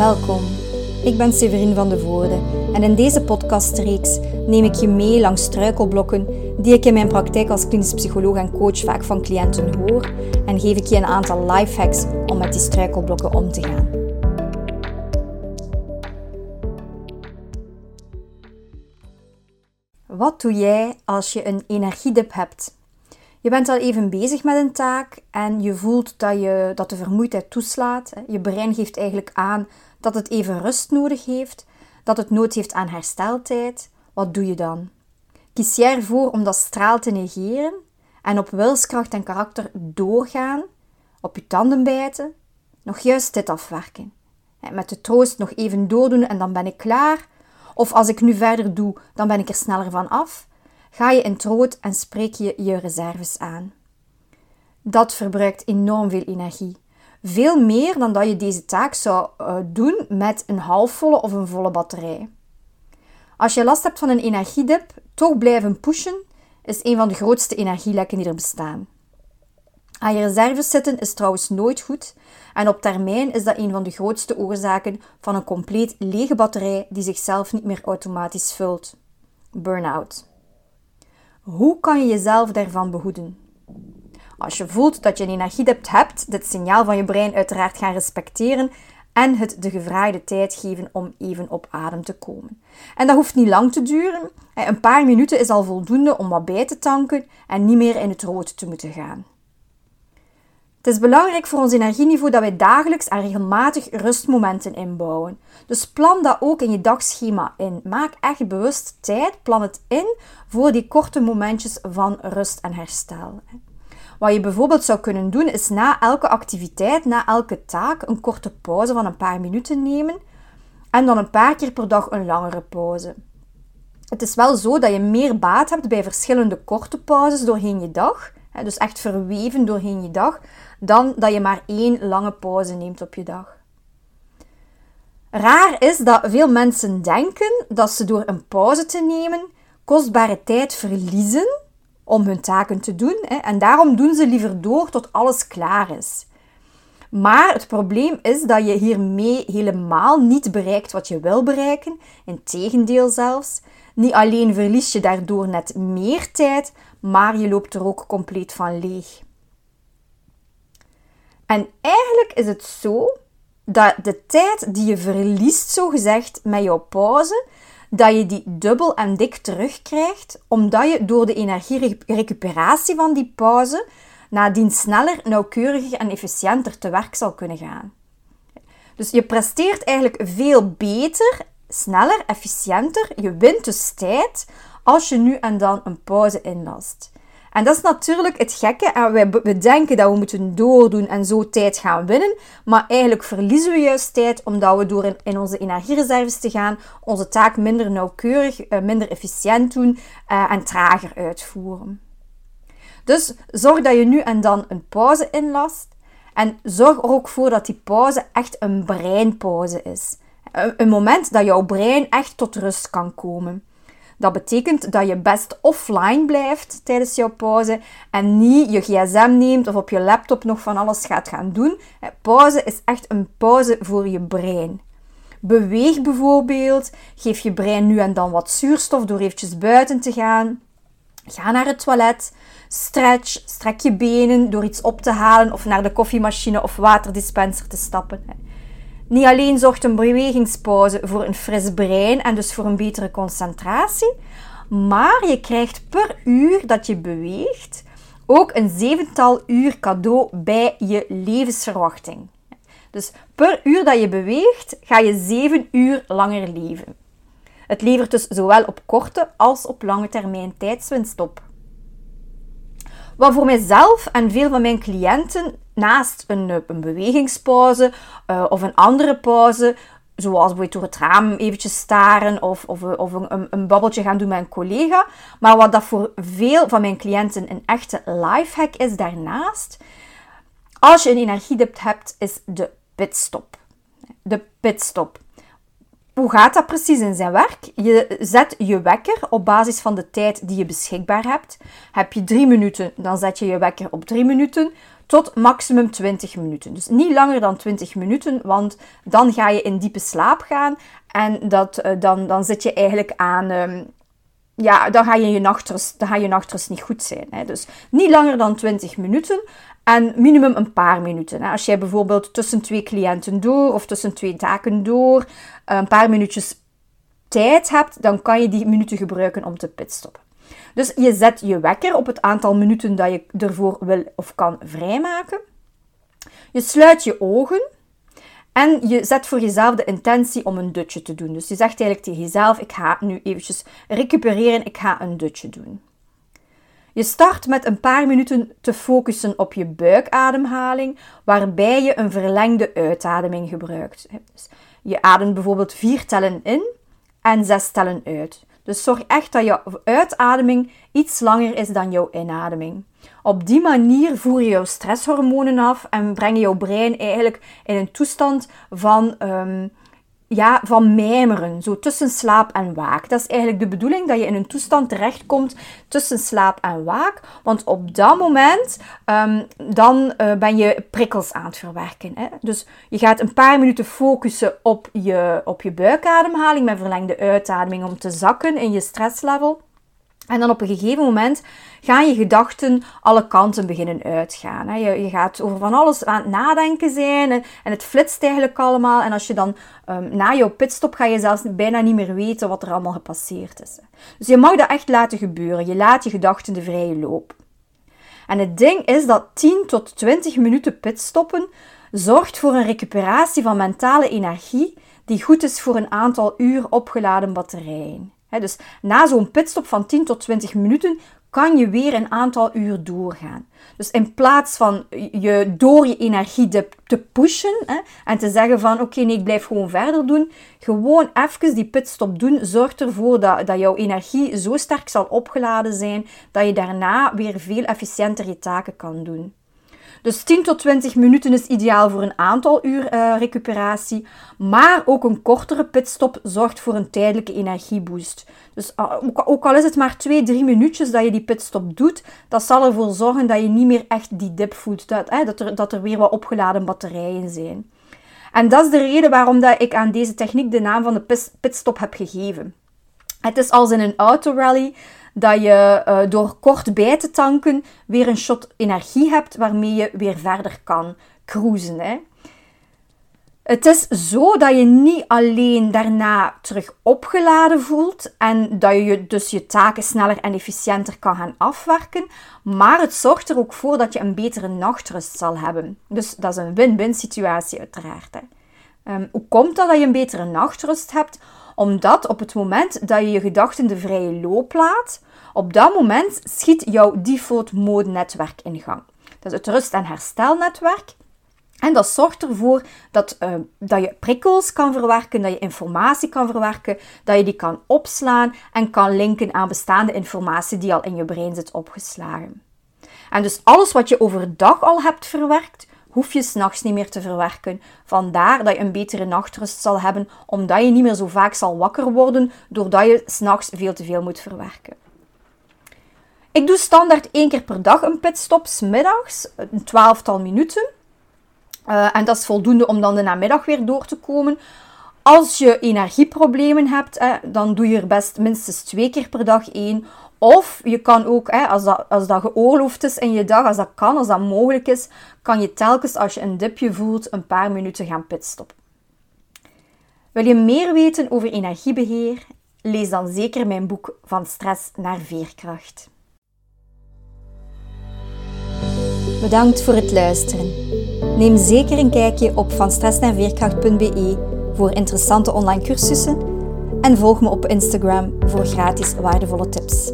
Welkom. Ik ben Severine van de Voorde en in deze podcastreeks neem ik je mee langs struikelblokken die ik in mijn praktijk als klinisch psycholoog en coach vaak van cliënten hoor en geef ik je een aantal lifehacks om met die struikelblokken om te gaan. Wat doe jij als je een energiedip hebt? Je bent al even bezig met een taak en je voelt dat, je, dat de vermoeidheid toeslaat. Je brein geeft eigenlijk aan dat het even rust nodig heeft, dat het nood heeft aan hersteltijd. Wat doe je dan? Kies jij ervoor om dat straal te negeren en op wilskracht en karakter doorgaan, op je tanden bijten, nog juist dit afwerken? Met de troost nog even doordoen en dan ben ik klaar? Of als ik nu verder doe, dan ben ik er sneller van af? Ga je in het rood en spreek je je reserves aan. Dat verbruikt enorm veel energie. Veel meer dan dat je deze taak zou uh, doen met een halfvolle of een volle batterij. Als je last hebt van een energiedip, toch blijven pushen is een van de grootste energielekken die er bestaan. Aan je reserves zitten is trouwens nooit goed en op termijn is dat een van de grootste oorzaken van een compleet lege batterij die zichzelf niet meer automatisch vult. Burnout. Hoe kan je jezelf daarvan behoeden? Als je voelt dat je een energiedip hebt, dit signaal van je brein uiteraard gaan respecteren en het de gevraagde tijd geven om even op adem te komen. En dat hoeft niet lang te duren. Een paar minuten is al voldoende om wat bij te tanken en niet meer in het rood te moeten gaan. Het is belangrijk voor ons energieniveau dat wij dagelijks en regelmatig rustmomenten inbouwen. Dus plan dat ook in je dagschema in. Maak echt bewust tijd, plan het in voor die korte momentjes van rust en herstel. Wat je bijvoorbeeld zou kunnen doen, is na elke activiteit, na elke taak, een korte pauze van een paar minuten nemen en dan een paar keer per dag een langere pauze. Het is wel zo dat je meer baat hebt bij verschillende korte pauzes doorheen je dag, dus echt verweven doorheen je dag, dan dat je maar één lange pauze neemt op je dag. Raar is dat veel mensen denken dat ze door een pauze te nemen kostbare tijd verliezen om hun taken te doen. En daarom doen ze liever door tot alles klaar is. Maar het probleem is dat je hiermee helemaal niet bereikt wat je wil bereiken. Integendeel zelfs. Niet alleen verlies je daardoor net meer tijd, maar je loopt er ook compleet van leeg. En eigenlijk is het zo dat de tijd die je verliest, zo gezegd, met jouw pauze, dat je die dubbel en dik terugkrijgt, omdat je door de energierecuperatie van die pauze nadien sneller, nauwkeuriger en efficiënter te werk zal kunnen gaan. Dus je presteert eigenlijk veel beter, sneller, efficiënter. Je wint dus tijd als je nu en dan een pauze inlast. En dat is natuurlijk het gekke. En we denken dat we moeten doordoen en zo tijd gaan winnen. Maar eigenlijk verliezen we juist tijd omdat we door in, onze energiereserves te gaan onze taak minder nauwkeurig, uh, minder efficiënt doen uh, en trager uitvoeren. Dus zorg dat je nu en dan een pauze inlast. En zorg er ook voor dat die pauze echt een breinpauze is. Een moment dat jouw brein echt tot rust kan komen. Dat betekent dat je best offline blijft tijdens jouw pauze en niet je gsm neemt of op je laptop nog van alles gaat gaan doen. Pauze is echt een pauze voor je brein. Beweeg bijvoorbeeld, geef je brein nu en dan wat zuurstof door eventjes buiten te gaan. Ga naar het toilet, stretch, strek je benen door iets op te halen of naar de koffiemachine of waterdispenser te stappen. Niet alleen zorgt een bewegingspauze voor een fris brein en dus voor een betere concentratie, maar je krijgt per uur dat je beweegt ook een zevental uur cadeau bij je levensverwachting. Dus per uur dat je beweegt, ga je zeven uur langer leven. Het levert dus zowel op korte als op lange termijn tijdswinst op. Wat voor mijzelf en veel van mijn cliënten naast een, eh, een bewegingspauze uh, of een andere pauze, zoals bijvoorbeeld door het raam eventjes staren of, of, eh, of een, een, babbeltje gaan doen met een collega. Maar wat dat voor veel van mijn cliënten een echte lifehack is daarnaast, als je een energiedip hebt, is de pitstop. De pitstop. Hoe gaat dat precies in zijn werk? Je zet je wekker op basis van de tijd die je beschikbaar hebt. Heb je drie minuten, dan zet je je wekker op drie minuten. Tot maximum 20 minuten. Dus niet langer dan 20 minuten, want dan ga je in diepe slaap gaan en dat, eh, dan, dan zit je eigenlijk aan. Ehm, ja, dan ga je je nachtrust, dan ga je nachtrust niet goed zijn. Hè. Dus niet langer dan 20 minuten en minimum een paar minuten. Hè. Als jij bijvoorbeeld tussen twee cliënten door of tussen twee taken door een paar minuutjes tijd hebt, dan kan je die minuten gebruiken om te pitstoppen. Dus je zet je wekker op het aantal minuten dat je ervoor wil of kan vrijmaken. Je sluit je ogen en je zet voor jezelf de intentie om een dutje te doen. Dus je zegt eigenlijk tegen jezelf: ik ga nu eventjes recupereren, ik ga een dutje doen. Je start met een paar minuten te focussen op je buikademhaling, waarbij je een verlengde uitademing gebruikt. Dus je ademt bijvoorbeeld vier tellen in en zes tellen uit. Dus zorg echt dat je uitademing iets langer is dan jouw inademing. Op die manier voer je jouw stresshormonen af en breng je jouw brein eigenlijk in een toestand van, um, ja, van mijmeren, zo tussen slaap en waak. Dat is eigenlijk de bedoeling dat je in een toestand terechtkomt tussen slaap en waak, want op dat moment um, dan uh, ben je prikkels aan het verwerken. Hè? Dus je gaat een paar minuten focussen op je, op je buikademhaling met verlengde uitademing om te zakken in je stresslevel. En dan op een gegeven moment gaan je gedachten alle kanten beginnen uitgaan. Je, gaat over van alles aan het nadenken zijn en, het flitst eigenlijk allemaal. En als je dan um, na jouw pitstop ga je zelfs bijna niet meer weten wat er allemaal gepasseerd is. Dus je mag dat echt laten gebeuren. Je laat je gedachten de vrije loop. En het ding is dat 10 tot 20 minuten pitstoppen zorgt voor een recuperatie van mentale energie die goed is voor een aantal uur opgeladen batterijen dus na zo'n pitstop van 10 tot 20 minuten kan je weer een aantal uur doorgaan. Dus in plaats van je door je energie te pushen en te zeggen van oké, nee, ik blijf gewoon verder doen, gewoon even die pitstop doen, zorgt ervoor dat, dat jouw energie zo sterk zal opgeladen zijn dat je daarna weer veel efficiënter je taken kan doen. Dus 10 tot 20 minuten is ideaal voor een aantal uur uh, recuperatie, maar ook een kortere pitstop zorgt voor een tijdelijke energieboost. Dus uh, ook al is het maar 2, 3 minuutjes dat je die pitstop doet, dat zal ervoor zorgen dat je niet meer echt die dip voelt, dat, dat, er, dat er weer wat opgeladen batterijen zijn. En dat is de reden waarom dat ik aan deze techniek de naam van de pitstop heb gegeven. Het is als in een autorally dat je uh, door kort bij te tanken weer een shot energie hebt waarmee je weer verder kan cruisen. Hè. Het is zo dat je niet alleen daarna terug opgeladen voelt en dat je dus je taken sneller en efficiënter kan gaan afwerken, maar het zorgt er ook voor dat je een betere nachtrust zal hebben. Dus dat is een win-win situatie uiteraard. Um, hoe komt dat dat je een betere nachtrust hebt? Omdat op het moment dat je je gedachten de vrije loop laat, op dat moment schiet jouw default mode netwerk in gang. Dat is het rust- en herstelnetwerk. En dat zorgt ervoor dat, uh, dat je prikkels kan verwerken, dat je informatie kan verwerken, dat je die kan opslaan en kan linken aan bestaande informatie die al in je brein zit opgeslagen. En dus alles wat je overdag al hebt verwerkt, hoef je s'nachts niet meer te verwerken. Vandaar dat je een betere nachtrust zal hebben, omdat je niet meer zo vaak zal wakker worden doordat je s'nachts veel te veel moet verwerken. Ik doe standaard één keer per dag een pitstop, smiddags, een twaalftal minuten. Uh, en dat is voldoende om dan de namiddag weer door te komen. Als je energieproblemen hebt, dan doe je er best minstens twee keer per dag één. Of je kan ook, als, dat, als dat geoorloofd is in je dag, als dat kan, als dat mogelijk is, kan je telkens als je een dipje voelt een paar minuten gaan pitstoppen. Wil je meer weten over energiebeheer? Lees dan zeker mijn boek Van Stress naar Veerkracht. Bedankt voor het luisteren. Neem zeker een kijkje op vanstressnaarveerkracht.be voor interessante online cursussen en volg me op Instagram voor gratis waardevolle tips.